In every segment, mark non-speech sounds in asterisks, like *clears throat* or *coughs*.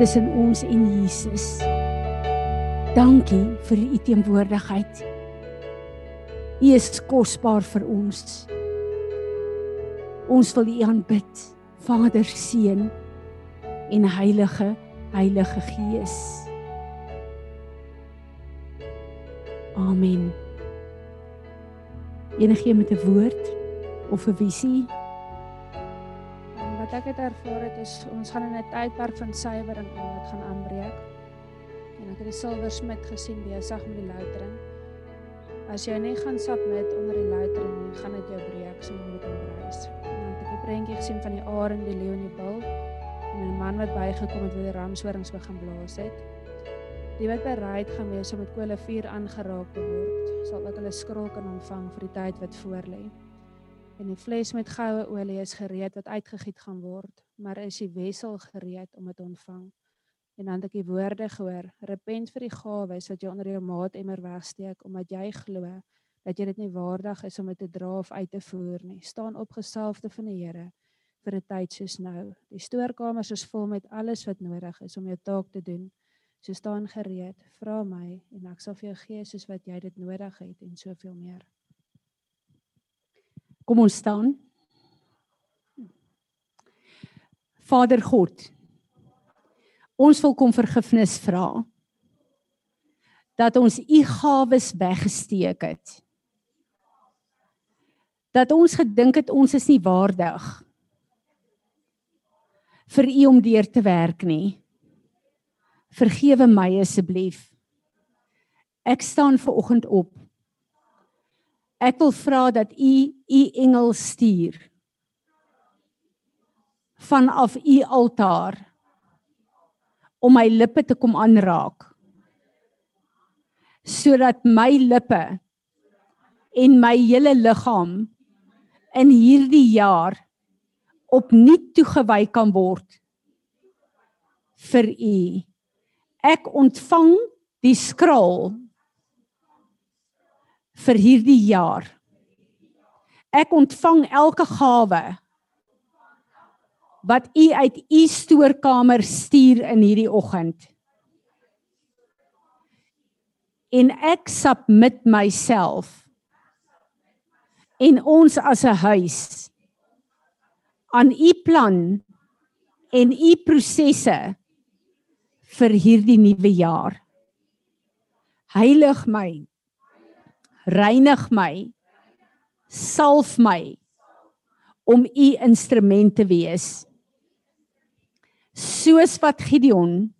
tussen ons en Jesus. Dankie vir u teenwoordigheid. U is kosbaar vir ons. Ons wil u aanbid, Vader, Seun en Heilige Heilige Gees. Amen. Enige met 'n woord of 'n visie? Wat ek het ervaar het is ons gaan in 'n tydperk van suiwering in wat gaan aanbreek. En ek het die silversmid gesien besig met die loutering. As jy nie gaan submit onder die loutering nie, gaan dit jou breek so met 'n. En dan het ek 'n prentjie gesien van die arend, die leeu en die bil en 'n man wat bygekom het wat die ramshorings begin blaas het. Die wat bereid gaan wees om met kolle vuur aangeraak te word, sal ook hulle skrol kan ontvang vir die tyd wat voorlê en die fles met goue olie is gereed wat uitgegiet gaan word, maar is die wessel gereed om dit te ontvang. En dan het ek die woorde gehoor: Repent vir die gawes wat jy onder jou maatemmer wegsteek omdat jy glo dat jy dit nie waardig is om dit te dra of uit te voer nie. Staan op gesalfde van die Here vir 'n tyd soos nou. Die stoorkamers is vol met alles wat nodig is om jou taak te doen. So staan gereed, vra my en ek sal vir jou gee soos wat jy dit nodig het en soveel meer. Kom ons staan. Vader God. Ons wil kom vergifnis vra dat ons u gawes weggesteek het. Dat ons gedink het ons is nie waardig vir u om deur te werk nie. Vergewe my asseblief. Ek staan ver oggend op Ek wil vra dat u u engel stuur vanaf u altaar om my lippe te kom aanraak sodat my lippe en my hele liggaam in hierdie jaar opnuut toegewy kan word vir u. Ek ontvang die skraal vir hierdie jaar. Ek ontvang elke gawe wat u uit u stoorkamer stuur in hierdie oggend. En ek submit myself en ons as 'n huis aan u plan en u prosesse vir hierdie nuwe jaar. Heilig my reinig my salf my om u instrument te wees. Soos wat Gideon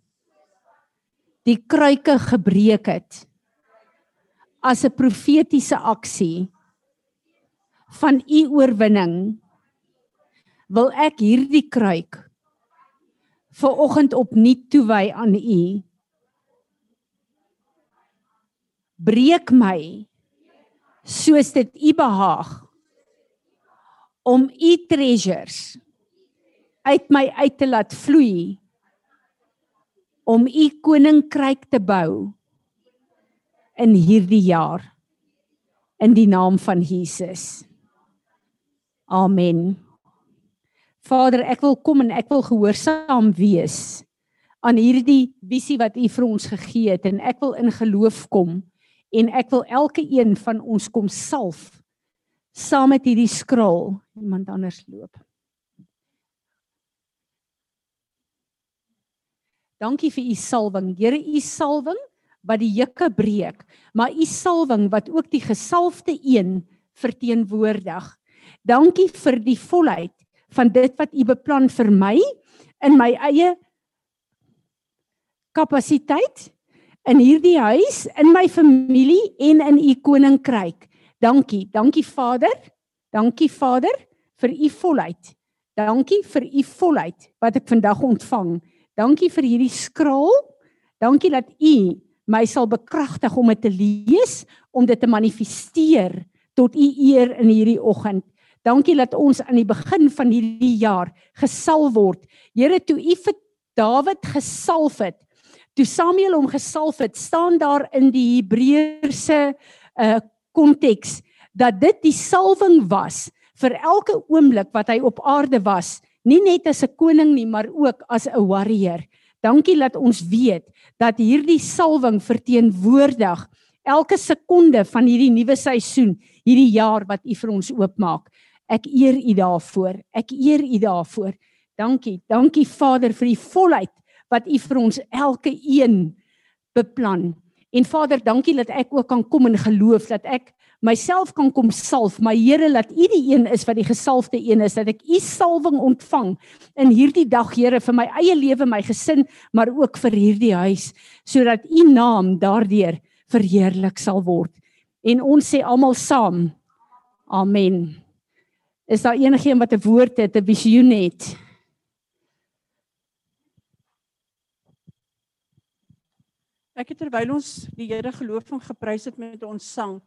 die kruike gebreek het as 'n profetiese aksie van u oorwinning wil ek hierdie kruik vir oggend opnuut toewy aan u. Breek my soos dit u behaag om u treasures uit my uit te laat vloei om u koninkryk te bou in hierdie jaar in die naam van Jesus. Amen. Vader, ek wil kom en ek wil gehoorsaam wees aan hierdie visie wat U vir ons gegee het en ek wil in geloof kom en ek wil elke een van ons kom salf saam met hierdie skraal iemand anders loop. Dankie vir u salwing. Here, u salwing wat die juke breek, maar u salwing wat ook die gesalfde een verteenwoordig. Dankie vir die volheid van dit wat u beplan vir my in my eie kapasiteit in hierdie huis, in my familie en in u koninkryk. Dankie, dankie Vader. Dankie Vader vir u volheid. Dankie vir u volheid wat ek vandag ontvang. Dankie vir hierdie skraal. Dankie dat u my sal bekragtig om dit te lees, om dit te manifesteer tot u eer in hierdie oggend. Dankie dat ons aan die begin van hierdie jaar gesalf word. Here, toe u vir Dawid gesalf het, toe Samuel hom gesalf het, staan daar in die Hebreëse uh konteks dat dit die salwing was vir elke oomblik wat hy op aarde was, nie net as 'n koning nie, maar ook as 'n warrior. Dankie dat ons weet dat hierdie salwing verteenwoordig elke sekonde van hierdie nuwe seisoen, hierdie jaar wat U vir ons oopmaak. Ek eer U daarvoor. Ek eer U daarvoor. Dankie. Dankie Vader vir die volheid wat U vir ons elke een beplan. En Vader, dankie dat ek ook kan kom in geloof dat ek myself kan kom salf. My Here, laat U die een is wat die gesalfde een is, dat ek U salwing ontvang in hierdie dag, Here, vir my eie lewe, my gesin, maar ook vir hierdie huis, sodat U naam daardeur verheerlik sal word. En ons sê almal saam. Amen. Is daar enigiemand wat 'n woord het, 'n visioen het? Ek het terwyl ons die Here geloof en geprys het met ons sang,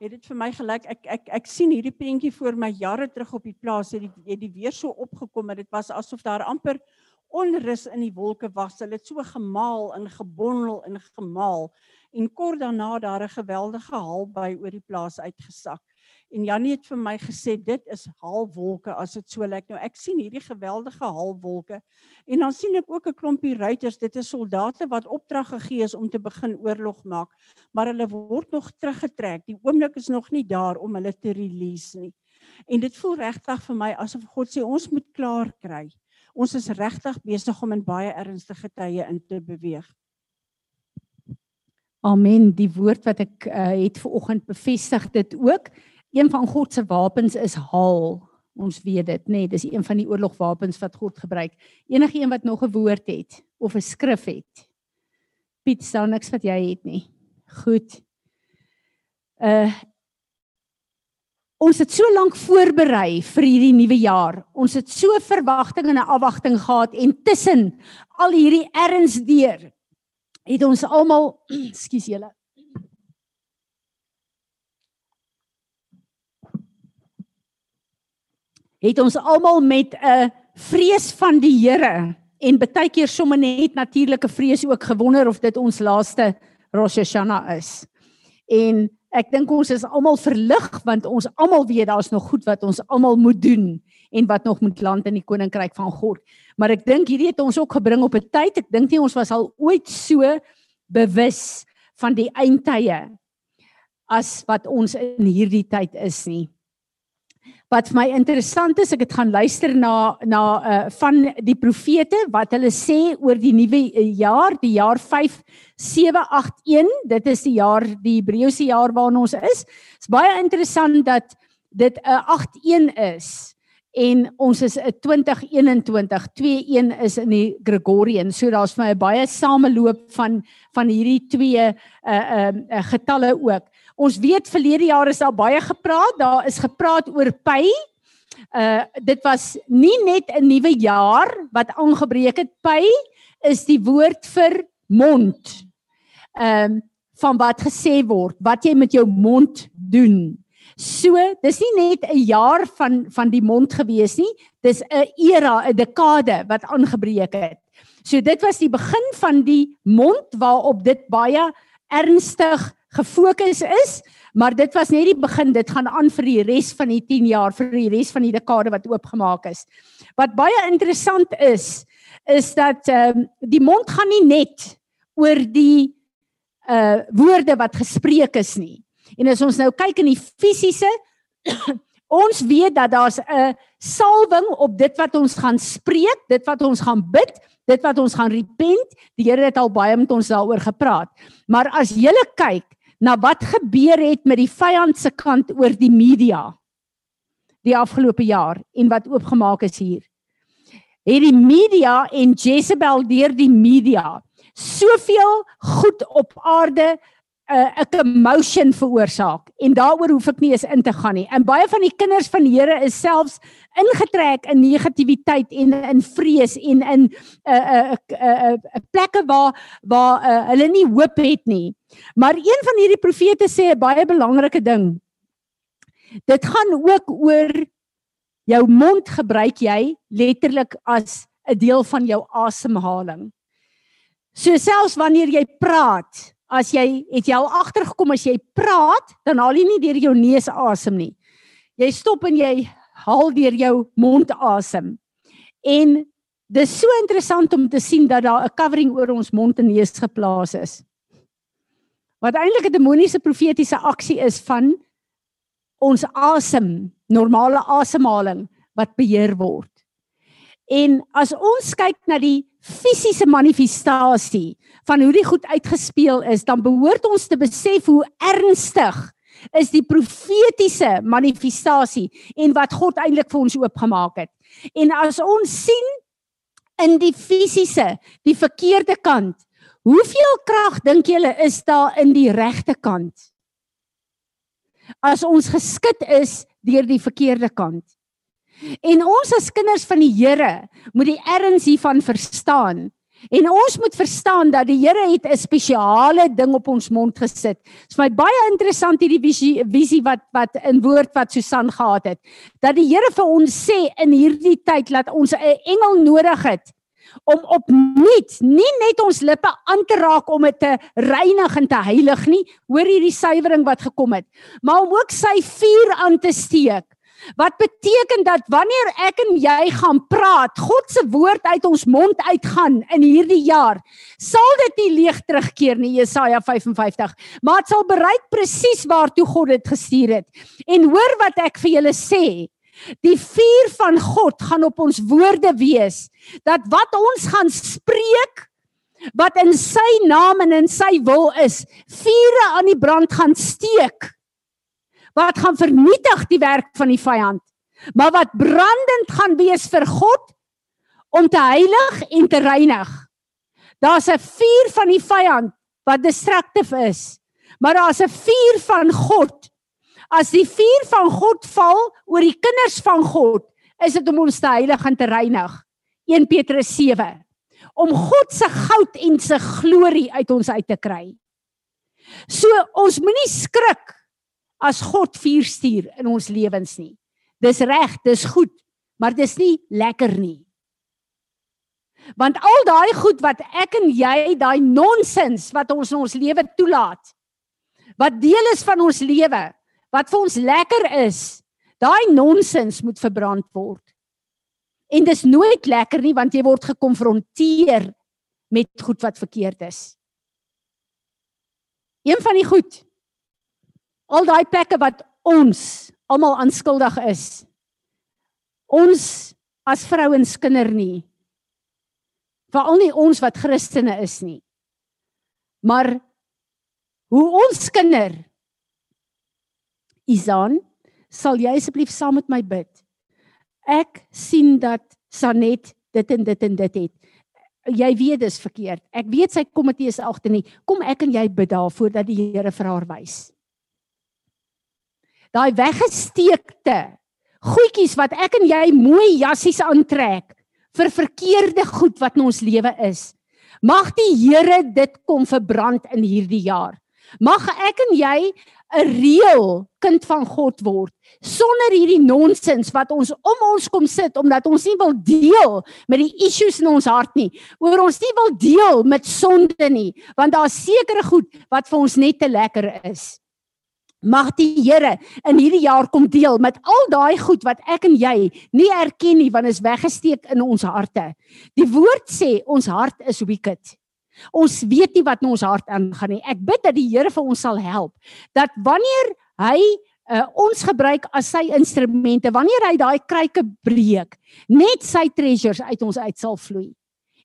het dit vir my gelyk ek ek ek sien hierdie prentjie voor my jare terug op die plaas het die het die weer so opgekom en dit was asof daar amper onrus in die wolke was. Hulle het so gemaal en gebondel en gemaal en kort daarna daar 'n geweldige haal by oor die plaas uitgesak. En Janie het vir my gesê dit is halwolke as dit so lyk. Nou ek sien hierdie geweldige halwolke en dan sien ek ook 'n klompie ruiters. Dit is soldate wat opdrag gegee is om te begin oorlog maak, maar hulle word nog teruggetrek. Die oomblik is nog nie daar om hulle te release nie. En dit voel regtig vir my asof God sê ons moet klaar kry. Ons is regtig besig om in baie ernstige tye in te beweeg. Amen. Die woord wat ek uh, het ver oggend bevestig dit ook een van God se wapens is haal. Ons weet dit, nê, nee, dis een van die oorlogwapens wat God gebruik. Enige een wat nog 'n woord het of 'n skrif het. Piet, staan niks wat jy het nie. Goed. Uh Ons het so lank voorberei vir hierdie nuwe jaar. Ons het so verwagting en 'n afwagting gehad en tussen al hierdie erns deur het ons almal, *clears throat* skus julle, het ons almal met 'n vrees van die Here en baie keer sommer net natuurlike vrees ook gewonder of dit ons laaste Rosh Hashanah is. En ek dink ons is almal verlig want ons almal weet daar's nog goed wat ons almal moet doen en wat nog moet land in die koninkryk van God. Maar ek dink hierdie het ons ook gebring op 'n tyd. Ek dink nie ons was al ooit so bewus van die eindtye as wat ons in hierdie tyd is nie wat vir my interessant is, ek het gaan luister na na uh van die profete wat hulle sê oor die nuwe uh, jaar, die jaar 5781. Dit is die jaar die Hebreëse jaar waarin ons is. Dit is baie interessant dat dit 'n uh, 81 is en ons is 'n 2021 21 is in die Gregorian. So daar's vir my baie sameloop van van hierdie twee uh, uh getalle ook. Ons weet verlede jaar is daar baie gepraat. Daar is gepraat oor py. Uh dit was nie net 'n nuwe jaar wat aangebreek het. Py is die woord vir mond. Ehm um, van wat gesê word, wat jy met jou mond doen. So, dis nie net 'n jaar van van die mond gewees nie. Dis 'n era, 'n dekade wat aangebreek het. So dit was die begin van die mond waarop dit baie ernstig gefokus is, maar dit was net die begin. Dit gaan aan vir die res van die 10 jaar, vir die res van die dekade wat oopgemaak is. Wat baie interessant is, is dat ehm uh, die mond gaan nie net oor die uh woorde wat gespreek is nie. En as ons nou kyk in die fisiese *coughs* ons weet dat daar's 'n salwing op dit wat ons gaan spreek, dit wat ons gaan bid, dit wat ons gaan repent. Die Here het al baie met ons daaroor gepraat. Maar as jy kyk na wat gebeur het met die vyand se kant oor die media die afgelope jaar en wat oopgemaak is hier. Het die media en Jezebel deur die media soveel goed op aarde uh, 'n commotion veroorsaak en daaroor hoef ek nie eens in te gaan nie. En baie van die kinders van die Here is selfs ingetrek in negativiteit en in vrees en in 'n 'n 'n 'n plekke waar waar uh, hulle nie hoop het nie. Maar een van hierdie profete sê 'n baie belangrike ding. Dit gaan ook oor jou mond gebruik jy letterlik as 'n deel van jou asemhaling. So selfs wanneer jy praat, as jy het jy al agtergekom as jy praat, dan haal jy nie deur jou neus asem nie. Jy stop en jy haal deur jou mond asem. En Dis so interessant om te sien dat daar 'n covering oor ons mond en neus geplaas is. Wat eintlik 'n demoniese profetiese aksie is van ons asem, normale asemhaling wat beheer word. En as ons kyk na die fisiese manifestasie van hoe die goed uitgespeel is, dan behoort ons te besef hoe ernstig is die profetiese manifestasie en wat God eintlik vir ons oopgemaak het. En as ons sien in die fisiese, die verkeerde kant, hoeveel krag dink julle is daar in die regte kant? As ons geskit is deur die verkeerde kant. En ons as kinders van die Here moet die erns hiervan verstaan. En ons moet verstaan dat die Here het 'n spesiale ding op ons mond gesit. Dit is my baie interessant hierdie visie, visie wat wat in woord wat Susan gehad het. Dat die Here vir ons sê in hierdie tyd dat ons 'n engel nodig het om opnuut nie net ons lippe aan te raak om dit te reinig en te heilig nie, hoor hierdie suiwering wat gekom het, maar om ook sy vuur aan te steek Wat beteken dat wanneer ek en jy gaan praat, God se woord uit ons mond uitgaan in hierdie jaar, sal dit nie leeg terugkeer nie Jesaja 55, maar dit sal bereik presies waartoe God dit gestuur het. En hoor wat ek vir julle sê, die vuur van God gaan op ons woorde wees, dat wat ons gaan spreek wat in sy naam en in sy wil is, vure aan die brand gaan steek wat gaan vernietig die werk van die vyand, maar wat brandend gaan wees vir God om te heilig en te reinig. Daar's 'n vuur van die vyand wat destruktief is, maar daar's 'n vuur van God. As die vuur van God val oor die kinders van God, is dit om ons te heilig en te reinig. 1 Petrus 7 om God se goud en se glorie uit ons uit te kry. So ons moenie skrik as God vuur stuur in ons lewens nie. Dis reg, dis goed, maar dis nie lekker nie. Want al daai goed wat ek en jy, daai nonsens wat ons in ons lewe toelaat, wat deel is van ons lewe, wat vir ons lekker is, daai nonsens moet verbrand word. En dis nooit lekker nie want jy word gekonfronteer met goed wat verkeerd is. Een van die goed al daai plekke wat ons almal aanskuldig is. Ons as vrouens kinder nie. Veral nie ons wat Christene is nie. Maar hoe ons kinder Isan, sal jy asseblief saam met my bid? Ek sien dat Sanet dit en dit en dit het. Jy weet dis verkeerd. Ek weet sy komitee is agter nie. Kom ek en jy bid daarvoor dat die Here vir haar wys daai weggesteekte goedjies wat ek en jy mooi jassies aantrek vir verkeerde goed wat in ons lewe is. Mag die Here dit kom verbrand in hierdie jaar. Mag ek en jy 'n reël kind van God word sonder hierdie nonsens wat ons om ons kom sit omdat ons nie wil deel met die issues in ons hart nie. Oor ons nie wil deel met sonde nie, want daar's sekere goed wat vir ons net te lekker is. Mag die Here in hierdie jaar kom deel met al daai goed wat ek en jy nie erken nie want is weggesteek in ons harte. Die woord sê ons hart is wicked. Ons weet nie wat in ons hart aangaan nie. Ek bid dat die Here vir ons sal help dat wanneer hy uh, ons gebruik as sy instrumente, wanneer hy daai kruike breek, net sy treasures uit ons uit sal vloei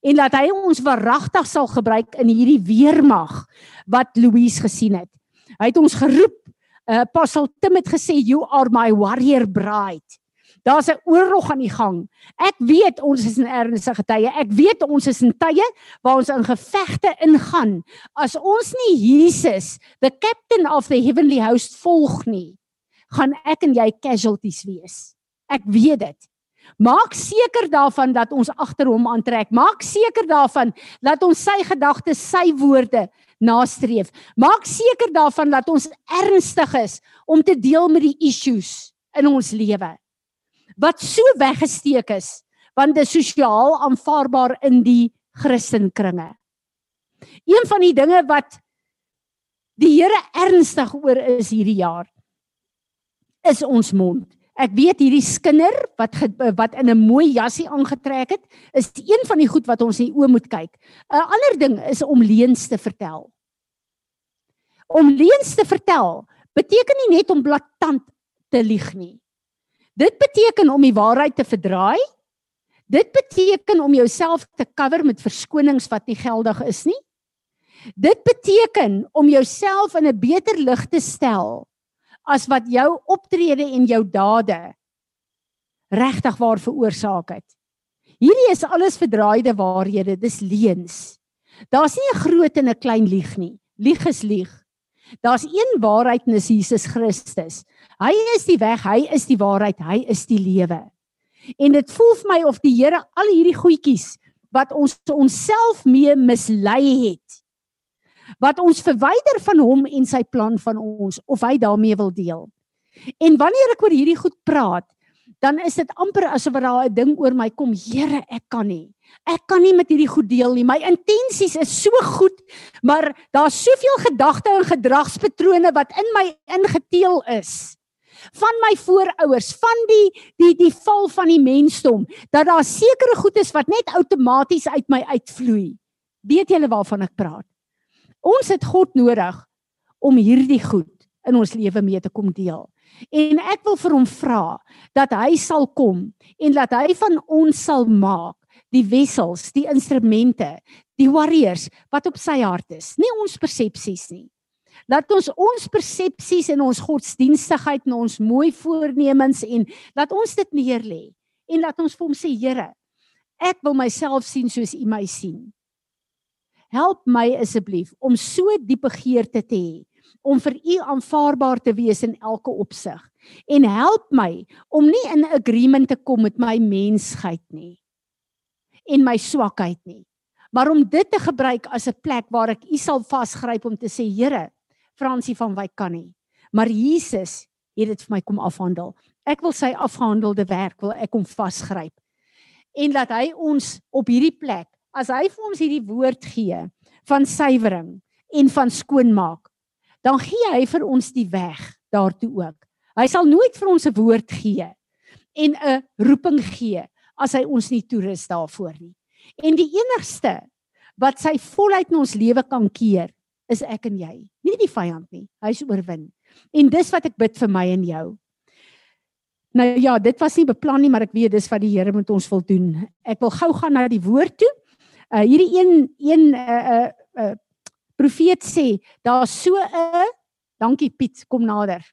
en dat hy ons verragtig sal gebruik in hierdie weermag wat Louise gesien het. Hy het ons geroep uh, Apostel Tim het gesê you are my warrior bride. Daar's 'n oorlog aan die gang. Ek weet ons is in ernstige tye. Ek weet ons is in tye waar ons in gevegte ingaan. As ons nie Jesus, the captain of the heavenly host volg nie, gaan ek en jy casualties wees. Ek weet dit. Maak seker daarvan dat ons agter hom aantrek. Maak seker daarvan dat ons sy gedagtes, sy woorde nastreef. Maak seker daarvan dat ons ernstig is om te deel met die issues in ons lewe wat so weggesteek is want dit is sosiaal aanvaarbaar in die Christenkringe. Een van die dinge wat die Here ernstig oor is hierdie jaar is ons mond. Ek weet hierdie skinder wat wat in 'n mooi jassie aangetrek het, is een van die goed wat ons in die oë moet kyk. 'n Ander ding is om leuns te vertel. Om leuns te vertel beteken nie net om blaatant te lieg nie. Dit beteken om die waarheid te verdraai. Dit beteken om jouself te cover met verskonings wat nie geldig is nie. Dit beteken om jouself in 'n beter lig te stel as wat jou optrede en jou dade regtig waar veroorsaak het. Hierdie is alles verdraaide waarhede, dis leuns. Daar's nie 'n groot en 'n klein lieg nie. Lieg is lieg. Daar's een waarheid en dis Jesus Christus. Hy is die weg, hy is die waarheid, hy is die lewe. En dit voel vir my of die Here al hierdie goedjies wat ons onsself mee mislei het wat ons verwyder van hom en sy plan van ons of hy daarmee wil deel. En wanneer ek oor hierdie goed praat, dan is dit amper asof daar 'n ding oor my kom, Here, ek kan nie. Ek kan nie met hierdie goed deel nie. My intensies is so goed, maar daar's soveel gedagte en gedragspatrone wat in my ingeteel is van my voorouers, van die die die val van die mensdom, dat daar sekere goed is wat net outomaties uit my uitvloei. Weet julle waarvan ek praat? Ons het God nodig om hierdie goed in ons lewe mee te kom deel. En ek wil vir hom vra dat hy sal kom en dat hy van ons sal maak die wessels, die instrumente, die warriors wat op sy hart is, nie ons persepsies nie. Laat ons ons persepsies en ons godsdienstigheid en ons mooi voornemens en laat ons dit neerlê en laat ons vir hom sê Here, ek wil myself sien soos U my sien. Help my asseblief om so diep begeerte te hê om vir u aanvaarbaar te wees in elke opsig. En help my om nie in agreement te kom met my mensheid nie en my swakheid nie maar om dit te gebruik as 'n plek waar ek u sal vasgryp om te sê Here Fransie van Wyk kan nie maar Jesus het dit vir my kom afhandel. Ek wil sy afgehandelde werk wil ek hom vasgryp. En laat hy ons op hierdie plek as hy vir ons hierdie woord gee van suiwering en van skoonmaak, dan gee hy vir ons die weg daartoe ook. Hy sal nooit vir ons 'n woord gee en 'n roeping gee as hy ons nie toerus daarvoor nie. En die enigste wat sy volheid in ons lewe kan keer, is ek en jy. Nie die vyand nie. Hy's oorwin. En dis wat ek bid vir my en jou. Nou ja, dit was nie beplan nie, maar ek weet dis wat die Here met ons wil doen. Ek wil gou gaan na die woord toe uh, hierdie een een 'n uh, 'n uh, uh, profeet sê daar's so 'n dankie Piet kom nader.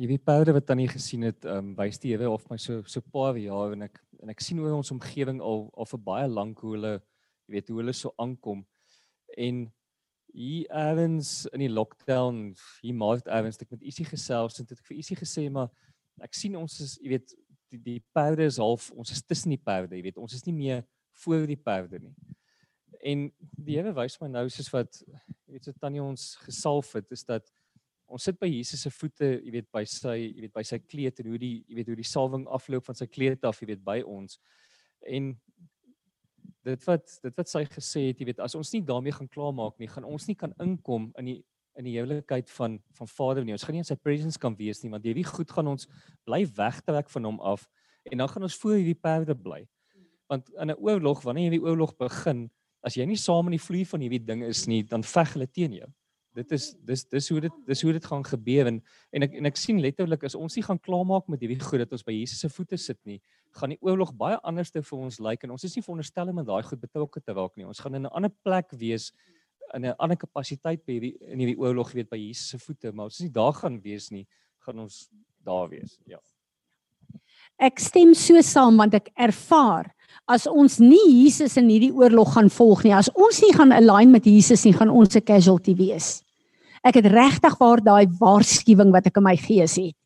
Jy weet powder wat tannie gesien het, ehm um, wys die Here of my so so paar jaar en ek en ek sien hoe ons omgewing al al vir baie lank hoe hulle jy weet hoe hulle so aankom. En hier Evans in die lockdown, hier Maart Evans, ek met Isie gesels en het ek vir Isie gesê maar ek sien ons is, jy weet, die die perde is half, ons is tussen die perde, jy weet, ons is nie meer voor die perde nie. En die Here wys my nou soos wat jy weet so tannie ons gesalf het, is dat ons sit by Jesus se voete, jy weet by sy, jy weet by sy kleed en hoe die jy weet hoe die salwing afloop van sy kleed af, jy weet by ons. En dit wat dit wat sy gesê het, jy weet, as ons nie daarmee gaan klaarmaak nie, gaan ons nie kan inkom in die in die heiligheid van van Vader nie. Ons gaan nie in sy presence kan wees nie, want hierdie goed gaan ons bly wegtrek van hom af en dan gaan ons voor hierdie perde bly. Want in 'n oorlog, wanneer jy die oorlog begin, as jy nie saam in die vloei van hierdie ding is nie, dan veg hulle teen jou dit is dis dis hoe dit dis hoe dit gaan gebeur en en ek en ek sien letterlik as ons nie gaan klaarmaak met hierdie goed dat ons by Jesus se voete sit nie, gaan die oorlog baie anders te vir ons lyk en ons is nie veronderstel om daai goed betrokke te raak nie. Ons gaan in 'n ander plek wees in 'n ander kapasiteit by hierdie in hierdie oorlog weet by Jesus se voete, maar ons is nie daar gaan wees nie, gaan ons daar wees. Ja. Ek stem so saam want ek ervaar as ons nie Jesus in hierdie oorlog gaan volg nie, as ons nie gaan align met Jesus nie, gaan ons 'n casualty wees. Ek het regtig waar daai waarskuwing wat ek in my gees het.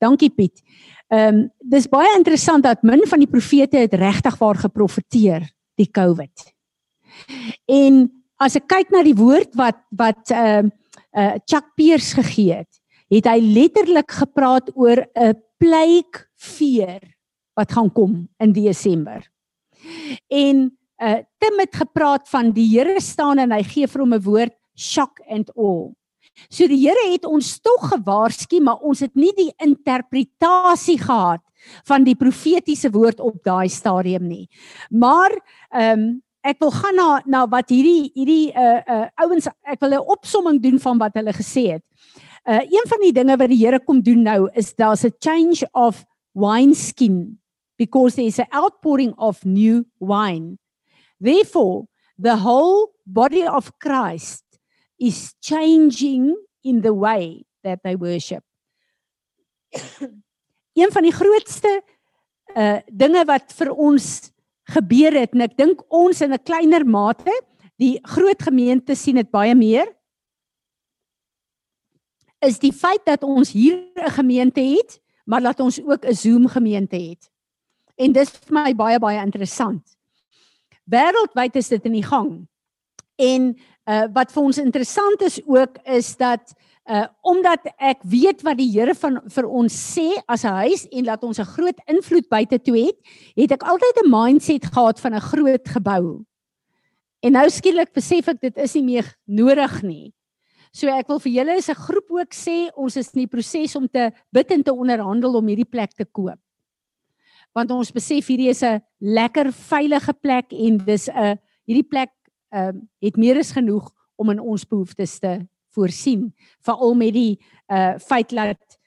Dankie Piet. Ehm um, dis baie interessant dat min van die profete het regtig waar geprofeteer die COVID. En as ek kyk na die woord wat wat ehm uh, uh, Chuck Peers gegee het, het hy letterlik gepraat oor 'n plague fear wat gaan kom in Desember. En uh Tim het gepraat van die Here staan en hy gee vir hom 'n woord shock and awe. So die Here het ons tog gewaarsku, maar ons het nie die interpretasie gehad van die profetiese woord op daai stadium nie. Maar ehm um, ek wil gaan na na wat hierdie hierdie uh uh ouens ek wil 'n opsomming doen van wat hulle gesê het. Uh een van die dinge wat die Here kom doen nou is daar's 'n change of wine skin because there is an outpouring of new wine. Therefore, the whole body of Christ is changing in the way that they worship. *coughs* een van die grootste uh dinge wat vir ons gebeur het en ek dink ons in 'n kleiner mate, die groot gemeente sien dit baie meer is die feit dat ons hier 'n gemeente het, maar dat ons ook 'n Zoom gemeente het. En dis vir my baie baie interessant. Wêreldwyd is dit in die gang. En uh wat vir ons interessant is ook is dat uh omdat ek weet wat die Here van vir ons sê as 'n huis en dat ons 'n groot invloed buite toe het, het ek altyd 'n mindset gehad van 'n groot gebou. En nou skielik besef ek dit is nie meer nodig nie. So ek wil vir julle as 'n groep ook sê ons is in die proses om te bid en te onderhandel om hierdie plek te koop. Want ons besef hierdie is 'n lekker veilige plek en dis 'n hierdie plek ehm um, het meer as genoeg om in ons behoeftes te voorsien, veral met die uh feit dat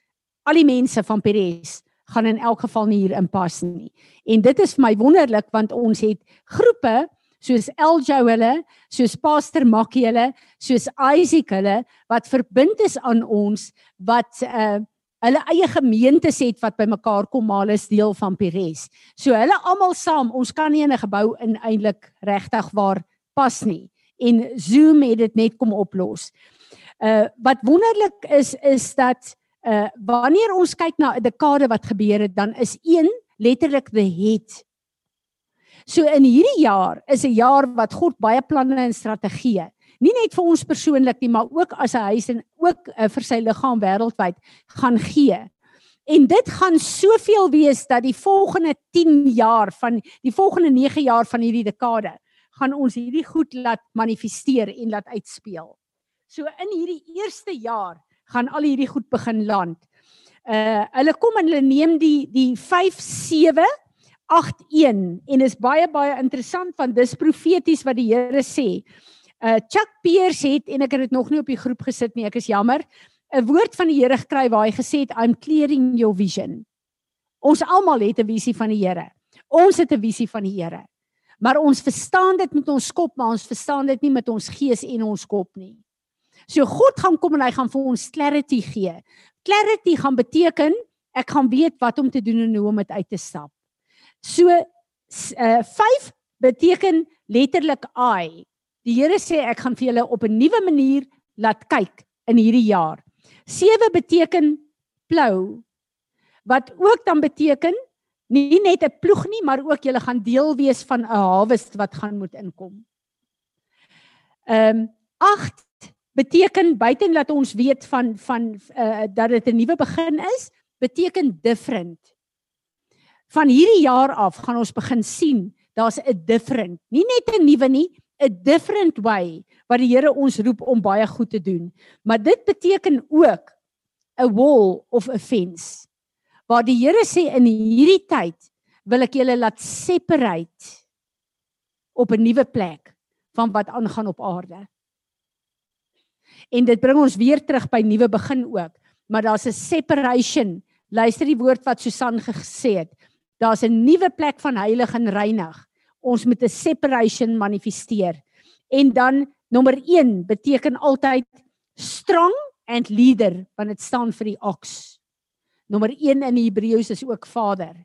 al die mense van Peres gaan in elk geval nie hier inpas nie. En dit is vir my wonderlik want ons het groepe soos Eljo hulle, soos Pastor Makkie hulle, soos Isaac hulle wat verbind is aan ons wat uh hulle eie gemeentes het wat bymekaar kom maar hulle is deel van Pires. So hulle almal saam, ons kan nie in 'n gebou in eintlik regtig waar pas nie. En Zoom het dit net kom oplos. Uh wat wonderlik is is dat uh wanneer ons kyk na 'n dekade wat gebeur het, dan is een letterlik the head So in hierdie jaar is 'n jaar wat God baie planne en strategieë, nie net vir ons persoonlik nie, maar ook as 'n huis en ook uh, vir sy liggaam wêreldwyd gaan gee. En dit gaan soveel wees dat die volgende 10 jaar van die volgende 9 jaar van hierdie dekade gaan ons hierdie goed laat manifesteer en laat uitspeel. So in hierdie eerste jaar gaan al hierdie goed begin land. Uh hulle kom en hulle neem die die 5 7 8:1 en is baie baie interessant want dis profeties wat die Here sê. Uh Chuck Peers het en ek het dit nog nie op die groep gesit nie, ek is jammer, 'n woord van die Here gekry waar hy gesê het I'm clearing your vision. Ons almal het 'n visie van die Here. Ons het 'n visie van die Here. Maar ons verstaan dit met ons kop, maar ons verstaan dit nie met ons gees en ons kop nie. So God gaan kom en hy gaan vir ons clarity gee. Clarity gaan beteken ek gaan weet wat om te doen en hoe om dit uit te stap. So uh 5 beteken letterlik I. Die Here sê ek gaan vir julle op 'n nuwe manier laat kyk in hierdie jaar. 7 beteken plou wat ook dan beteken nie net 'n ploeg nie, maar ook julle gaan deel wees van 'n harvest wat gaan moet inkom. Ehm um, 8 beteken buiten dat ons weet van van uh, dat dit 'n nuwe begin is, beteken different van hierdie jaar af gaan ons begin sien daar's 'n different, nie net 'n nuwe nie, 'n different way wat die Here ons roep om baie goed te doen. Maar dit beteken ook 'n wall of a fence. Waar die Here sê in hierdie tyd wil ek julle laat separate op 'n nuwe plek van wat aangaan op aarde. En dit bring ons weer terug by nuwe begin ook, maar daar's 'n separation. Luister die woord wat Susan gesê het. Daar's 'n nuwe plek van heilig en reinig. Ons moet 'n separation manifesteer. En dan nommer 1 beteken altyd strong and leader want dit staan vir die ox. Nommer 1 in Hebreëus is ook vader.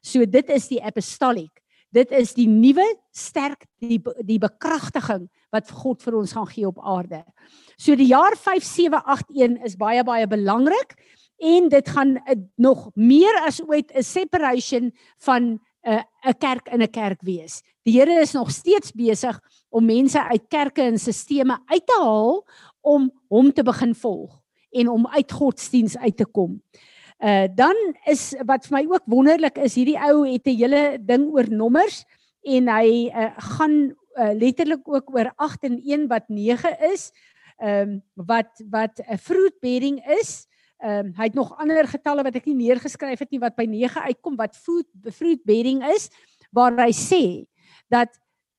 So dit is die apostolic. Dit is die nuwe sterk die die bekragtiging wat God vir ons gaan gee op aarde. So die jaar 5781 is baie baie belangrik en dit gaan uh, nog meer as ooit 'n separation van 'n uh, 'n kerk in 'n kerk wees. Die Here is nog steeds besig om mense uit kerke en sisteme uit te haal om hom te begin volg en om uit godsdiens uit te kom. Uh dan is wat vir my ook wonderlik is hierdie ou het 'n hele ding oor nommers en hy uh, gaan uh, letterlik ook oor 8 en 1 wat 9 is. Ehm um, wat wat 'n fruit bearing is. Ehm um, hy het nog ander getalle wat ek nie neergeskryf het nie wat by 9 uitkom wat fruit fruit bearing is waar hy sê dat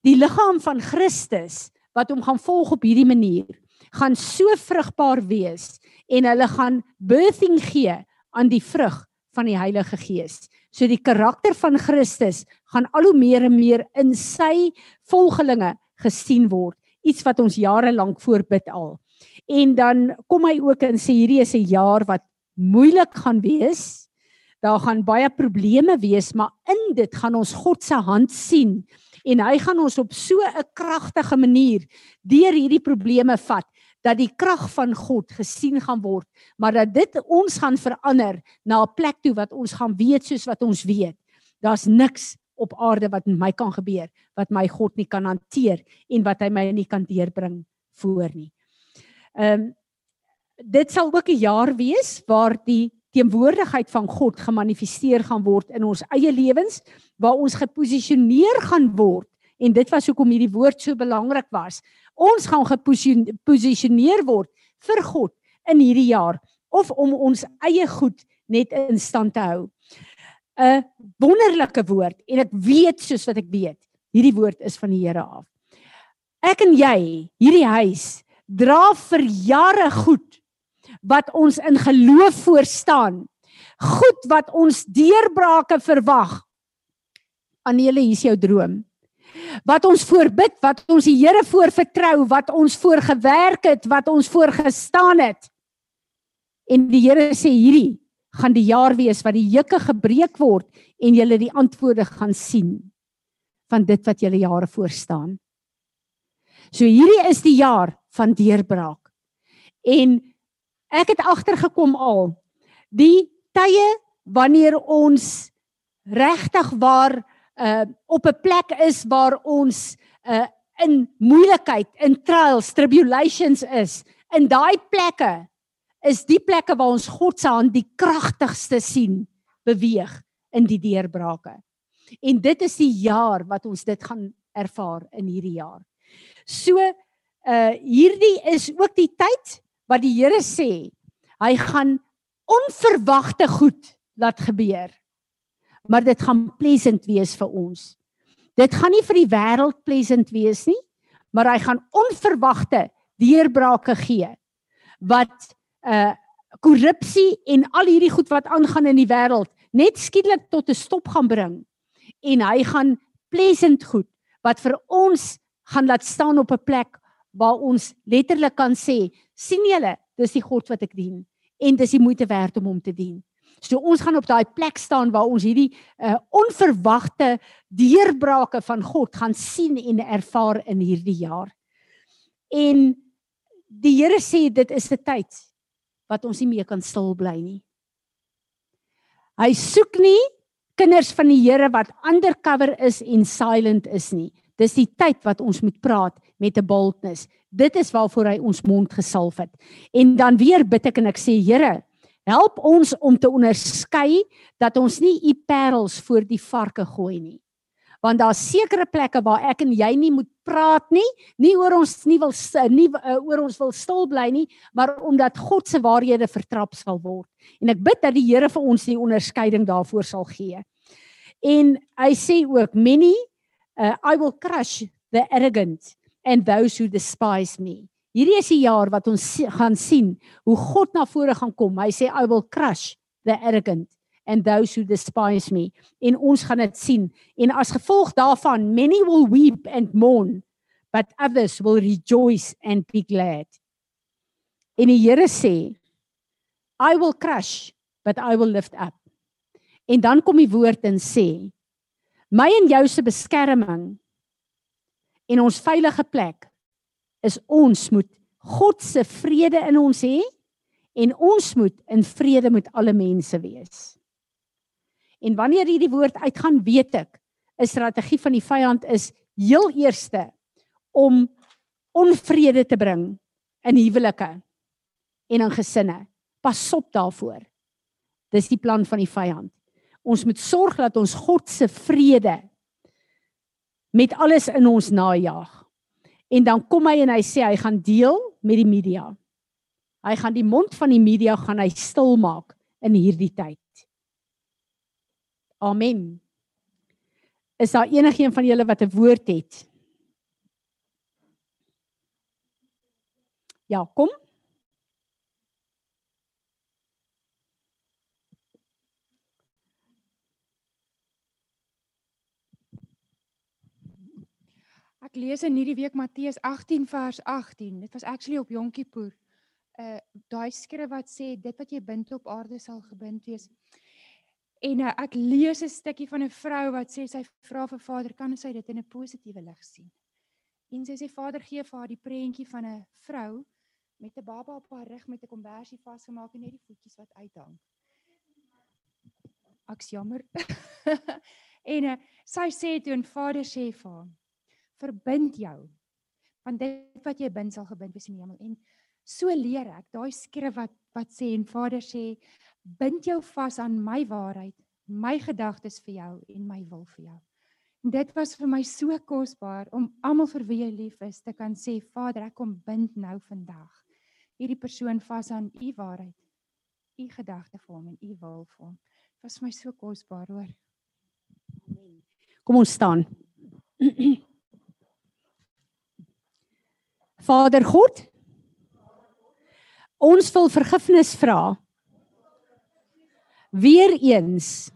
die liggaam van Christus wat hom gaan volg op hierdie manier gaan so vrugbaar wees en hulle gaan birthing gee aan die vrug van die Heilige Gees. So die karakter van Christus gaan al hoe meer en meer in sy volgelinge gesien word, iets wat ons jare lank voorbid al. En dan kom hy ook en sê hierdie is 'n jaar wat moeilik gaan wees. Daar gaan baie probleme wees, maar in dit gaan ons God se hand sien en hy gaan ons op so 'n kragtige manier deur hierdie probleme vat dat die krag van God gesien gaan word, maar dat dit ons gaan verander na 'n plek toe wat ons gaan weet soos wat ons weet. Daar's niks op aarde wat met my kan gebeur wat my God nie kan hanteer en wat hy my nie kan deurbring voor nie. Ehm um, dit sal ook 'n jaar wees waar die teenwoordigheid van God gemanifesteer gaan word in ons eie lewens waar ons geposisioneer gaan word en dit was hoekom hierdie woord so belangrik was ons gaan geposisioneer word vir God in hierdie jaar of om ons eie goed net in stand te hou. 'n Wonderlike woord en ek weet soos wat ek weet, hierdie woord is van die Here af. Ek en jy, hierdie huis dra vir jare goed wat ons in geloof voor staan. Goed wat ons deurbrake verwag. Anele, hier's jou droom wat ons voorbid, wat ons die Here voor vertrou, wat ons voor gewerk het, wat ons voor gestaan het. En die Here sê hierdie gaan die jaar wees wat die juke gebreek word en jy die antwoorde gaan sien van dit wat julle jare voor staan. So hierdie is die jaar van deurbraak. En ek het agtergekom al die tye wanneer ons regtig waar uh op 'n plek is waar ons uh in moeilikheid, in trials, tribulations is, in daai plekke is die plekke waar ons God se hand die kragtigste sien beweeg in die deurbrake. En dit is die jaar wat ons dit gaan ervaar in hierdie jaar. So uh hierdie is ook die tyd wat die Here sê hy gaan onverwagte goed laat gebeur maar dit gaan pleasant wees vir ons. Dit gaan nie vir die wêreld pleasant wees nie, maar hy gaan onverwagte deurbrake gee wat uh korrupsie en al hierdie goed wat aangaan in die wêreld net skielik tot 'n stop gaan bring. En hy gaan pleasant goed wat vir ons gaan laat staan op 'n plek waar ons letterlik kan sê, sien julle, dis die God wat ek dien en dis die moeite werd om hom te dien. So ons gaan op daai plek staan waar ons hierdie uh, onverwagte deurbrake van God gaan sien en ervaar in hierdie jaar. En die Here sê dit is 'n tyd wat ons nie meer kan stil bly nie. Hy soek nie kinders van die Here wat undercover is en silent is nie. Dis die tyd wat ons moet praat met 'n boldness. Dit is waarvoor hy ons mond gesalf het. En dan weer bid ek en ek sê Here, Help ons om te onderskei dat ons nie u parels voor die varke gooi nie. Want daar's sekere plekke waar ek en jy nie moet praat nie, nie oor ons nie wil nie uh, oor ons wil stil bly nie, maar omdat God se waarhede vertrap sal word. En ek bid dat die Here vir ons die onderskeiding daarvoor sal gee. En hy sê ook many uh, I will crush the arrogant and those who despise me. Hierdie is die jaar wat ons gaan sien hoe God na vore gaan kom. Hy sê I will crush the arrogant and those who despise me. En ons gaan dit sien. En as gevolg daarvan many will weep and mourn but others will rejoice and be glad. En die Here sê I will crush but I will lift up. En dan kom die woord en sê my en jou se beskerming en ons veilige plek is ons moet God se vrede in ons hê en ons moet in vrede met alle mense wees. En wanneer hierdie woord uitgaan, weet ek, 'n strategie van die vyand is heel eerste om onvrede te bring in huwelike en in gesinne. Pas op daarvoor. Dis die plan van die vyand. Ons moet sorg dat ons God se vrede met alles in ons najaag. En dan kom hy en hy sê hy gaan deel met die media. Hy gaan die mond van die media gaan hy stil maak in hierdie tyd. Amen. Is daar enigiemand van julle wat 'n woord het? Ja, kom. Ek lees in hierdie week Matteus 18 vers 18. Dit was actually op Yom Kippur. Uh daai skrif wat sê dit wat jy bind op aarde sal gebind wees. En uh, ek lees 'n stukkie van 'n vrou wat sê sy vra vir Vader, kan sy dit in 'n positiewe lig sien? En sy sê Vader gee vir haar die prentjie van 'n vrou met 'n baba op haar rug met 'n kombersie vasgemaak en net die voetjies wat uithang. Ek's jammer. *laughs* en uh, sy sê toe en Vader sê vir haar verbind jou. Want dit wat jy bind sal gebind wees in die hemel. En so leer ek daai skrif wat wat sê en Vader sê bind jou vas aan my waarheid, my gedagtes vir jou en my wil vir jou. En dit was vir my so kosbaar om almal vir wie jy lief is te kan sê Vader, ek kom bind nou vandag hierdie persoon vas aan u waarheid, u gedagte vir hom en u wil vir hom. Dit was vir my so kosbaar, hoor. Amen. Kom ons staan. *clears throat* Vader God, ons wil vergifnis vra. Weereens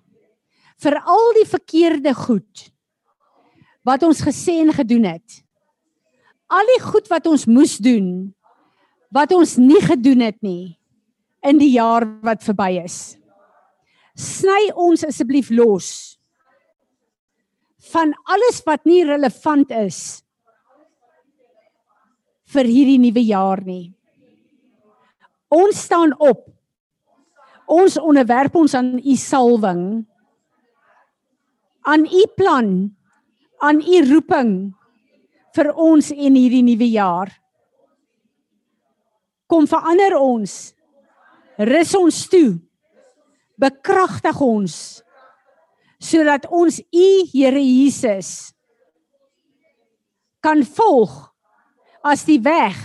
vir al die verkeerde goed wat ons gesê en gedoen het. Al die goed wat ons moes doen wat ons nie gedoen het nie in die jaar wat verby is. Sny ons asseblief los van alles wat nie relevant is vir hierdie nuwe jaar nie. Ons staan op. Ons onderwerp ons aan u salwing. Aan u plan, aan u roeping vir ons in hierdie nuwe jaar. Kom verander ons. Rus ons toe. Bekragtig ons sodat ons u Here Jesus kan volg as die weg,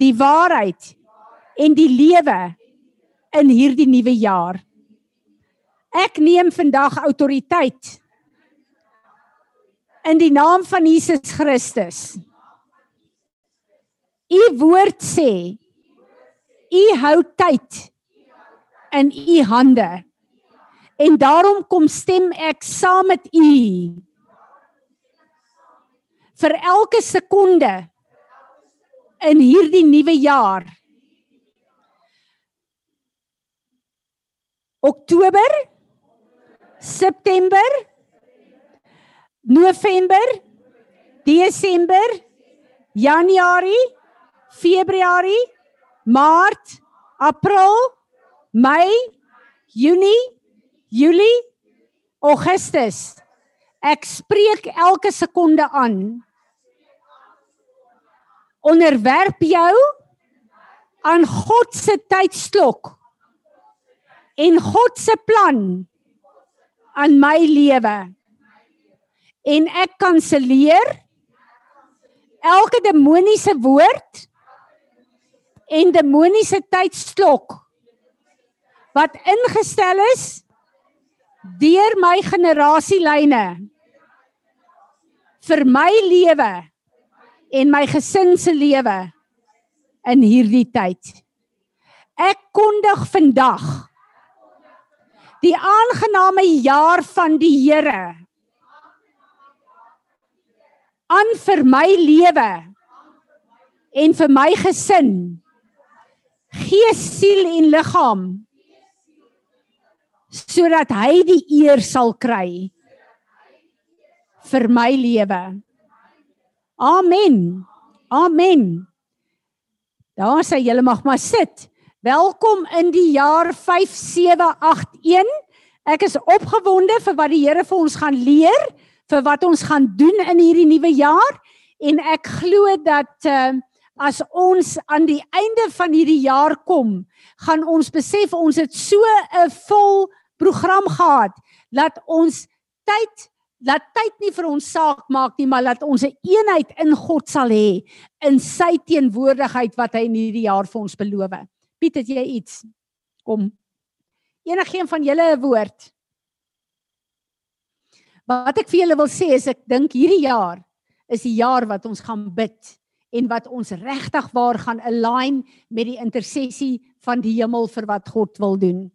die waarheid en die lewe in hierdie nuwe jaar. Ek neem vandag autoriteit in die naam van Jesus Christus. U woord sê u hou tyd in u hande. En daarom kom stem ek saam met u vir elke sekonde in hierdie nuwe jaar. Oktober, September, November, Desember, Januarie, Februarie, Maart, April, Mei, Junie, Julie, Augustus. Ek spreek elke sekonde aan onderwerp jou aan God se tydsklok en God se plan aan my lewe. En ek kanselleer elke demoniese woord en demoniese tydsklok wat ingestel is deur my generasielyne vir my lewe en my gesin se lewe in hierdie tyd. Ek kondig vandag die aangename jaar van die Here aan vir my lewe en vir my gesin gees siel en liggaam sodat hy die eer sal kry vir my lewe Amen. Amen. Daar sê julle mag maar sit. Welkom in die jaar 5781. Ek is opgewonde vir wat die Here vir ons gaan leer, vir wat ons gaan doen in hierdie nuwe jaar en ek glo dat uh, as ons aan die einde van hierdie jaar kom, gaan ons besef ons het so 'n vol program gehad dat ons tyd laat tyd nie vir ons saak maak nie, maar laat ons 'n eenheid in God sal hê in sy teenwoordigheid wat hy in hierdie jaar vir ons beloof. Piet, het jy iets? Kom. Enigeen van julle 'n woord? Wat ek vir julle wil sê is ek dink hierdie jaar is die jaar wat ons gaan bid en wat ons regtig waar gaan align met die intersessie van die hemel vir wat God wil doen.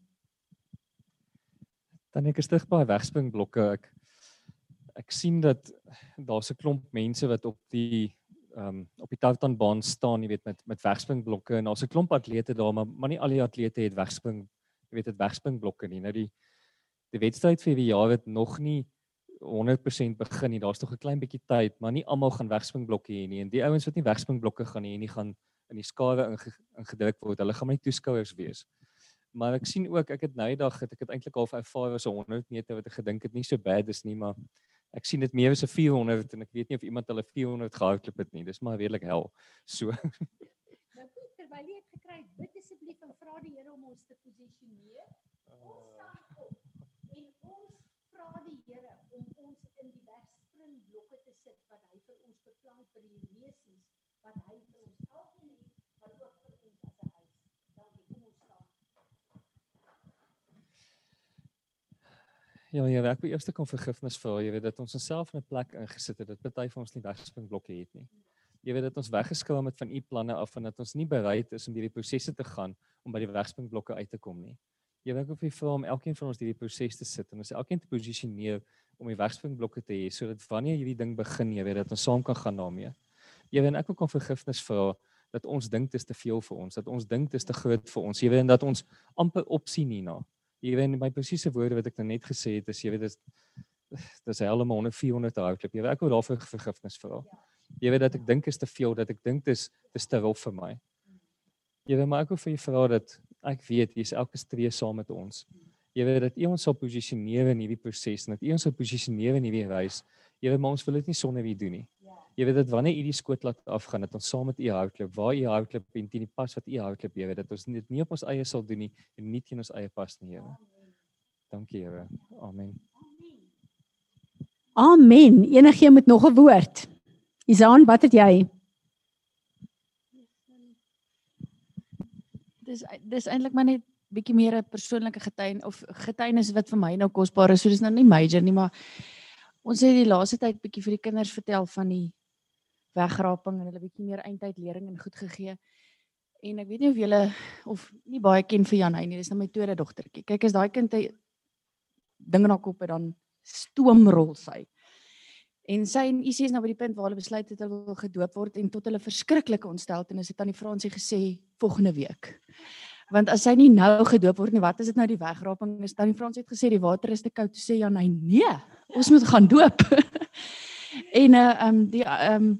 Dan ek is terug by wegspringblokke. Ek ek sien dat daar's 'n klomp mense wat op die ehm um, op die tartanbaan staan, jy weet met met wegspringblokke en daar's 'n klomp atlete daar, maar maar nie al die atlete het wegspring, jy weet dit wegspringblokke nie. Nou die die wedstryd vir die jaar het nog nie 100% begin nie. Daar's nog 'n klein bietjie tyd, maar nie almal gaan wegspringblokke hê nie. En die ouens wat nie wegspringblokke gaan hê nie, gaan in die skare ingedruk word. Hulle gaan my toeskouers wees. Maar ek sien ook ek het nou die dag het ek het eintlik al ervaar as 'n 100 meter wat ek gedink het nie so bad is nie, maar ek sien dit meer as 'n 400 en ek weet nie of iemand hulle 400 gehardloop het nie. Dis maar redelik hel. So. *laughs* Nou terwyl jy het gekry, bid asseblief en vra die Here om ons te posisioneer. Ons staan op en ons vra die Here om ons in die wegspringblokke te sit wat hy vir ons beplan vir die lesies wat hy vir ons elkeen het wat ook vir ons as 'n huis. Dankie kom ons staan. Ja, ja, ek wil eers kom vergifnis vra. Jy weet dat ons onsself in 'n plek ingesit het dat party van ons nie wegspringblokke het nie. Jy weet dat ons weggeskraam het van u planne af en dat ons nie bereid is om hierdie prosesse te gaan om by die wegspringblokke uit te kom nie. Jy weet of jy vra om elkeen van ons hierdie proses te sit en ons elkeen te posisioneer om die wegspringblokke te hê sodat wanneer hierdie ding begin, jy weet dat ons saam kan gaan daarmee. Jy weet ek wil kom vergifnis vra dat ons dink dit is te veel vir ons, dat ons dink dit is te groot vir ons. Jy weet dat ons amper opsien hierna jy weet my presiese woorde wat ek nou net gesê het is jy weet dis dis helemaal 100 400 hardloop. Jy weet ek wil daarvoor vergifnis vra. Jy weet dat ek dink is te veel dat ek dink dis dis te rof vir my. Jy weet maar ek wil vir jou vra dat ek weet jy's elke stree saam met ons. Jy weet dat u ons sal posisioneer in hierdie proses en dat u ons sal posisioneer in hierdie reis. Jy weet maar ons wil dit nie sonder wie doen nie Jy weet dit wanneer u die skoot laat afgaan dat ons saam met u hardloop, waar u hardloop en teen die pas wat u hardloop, jy weet dat ons dit nie op ons eie sal doen nie en nie teen ons eie pas nie, Here. Dankie, Here. Amen. Amen. Enige met nog 'n woord. Isaan, wat het jy? Dis dis eintlik maar net bietjie meer 'n persoonlike getuien of getuienis wat vir my nou kosbaar is. So dis nou nie major nie, maar ons het die laaste tyd bietjie vir die kinders vertel van die wegraping en hulle bietjie meer eintyd lering en goed gegee. En ek weet nie of julle of nie baie ken vir Janey nie. Dis nou my tweede dogtertjie. Kyk as daai kind 'n ding in haar kop het dan stoomrol sy. En sy en Isie is nou by die punt waar hulle besluit het hulle wil gedoop word en tot hulle verskriklike ontsteltenis het tannie Fransie gesê volgende week. Want as sy nie nou gedoop word nie, wat is dit nou die wegraping? Is tannie Fransie het gesê die water is te koud, sê Janey, nee, ons moet gaan doop. *laughs* en uh um die um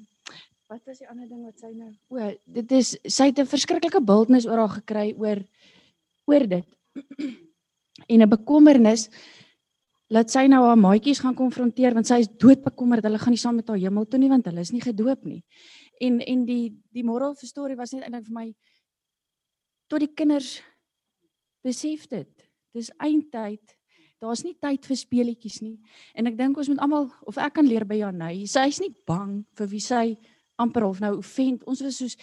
wat was die ander ding wat sy nou? O dit is sy het 'n verskriklike bultnis oor haar gekry oor oor dit. *clears throat* En 'n bekommernis laat sy nou haar maatjies gaan konfronteer want sy is doodbekommerd. Hulle gaan nie saam met haar hemel toe nie want hulle is nie gedoop nie. En en die die moral the story was net eintlik vir my tot die kinders besef dit. Dis eindtyd. Daar's nie tyd vir speletjies nie. En ek dink ons moet almal of ek kan leer by Janey sy's nie bang vir wie sy amper half nou offend. Ons was soos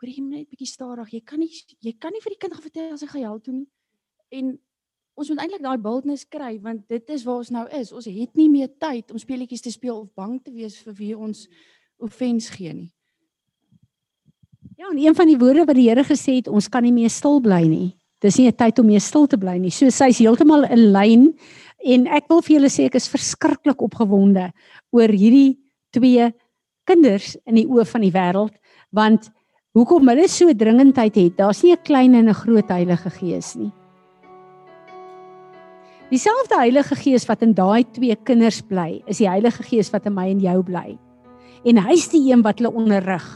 hoor jy net bietjie stadig. Jy kan nie jy kan nie vir die kind gaan vertel as hy gehuil toe nie. En ons moet eintlik daai boldness kry want dit is waar ons nou is. Ons het nie meer tyd om speletjies te speel of bang te wees vir wie ons offens gee nie. Ja, en een van die woorde wat die Here gesê het, ons kan nie meer stil bly nie. Dis nie 'n tyd om meer stil te bly nie. So sy's heeltemal in lyn en ek wil vir julle sê ek is verskriklik opgewonde oor hierdie twee kinders in die oë van die wêreld want hoekom hulle so dringendheid het daar's nie 'n klein en 'n groot Heilige Gees nie. Dieselfde Heilige Gees wat in daai twee kinders bly is die Heilige Gees wat in my en jou bly. En hy's die een wat hulle onderrig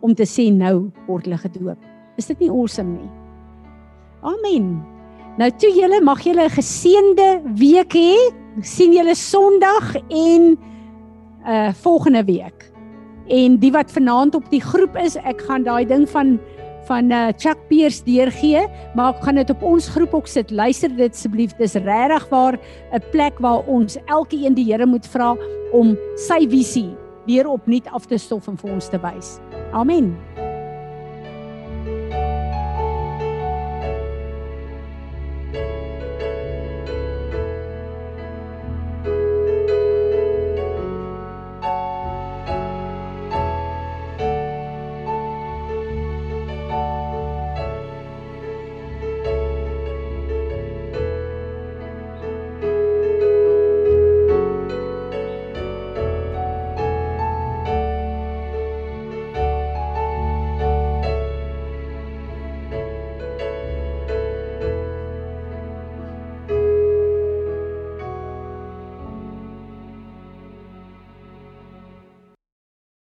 om te sê nou word hulle gedoop. Is dit nie awesome nie? Amen. Nou toe julle mag julle 'n geseënde week hê. Sien julle Sondag en uh volgende week. En die wat vanaand op die groep is, ek gaan daai ding van van uh, Chuck Peers deurgee, maar ek gaan dit op ons groep ook sit. Luister dit asseblief. Dis regtig waar 'n plek waar ons elkeen die Here moet vra om sy visie weer opnuut af te stof en vir ons te wys. Amen.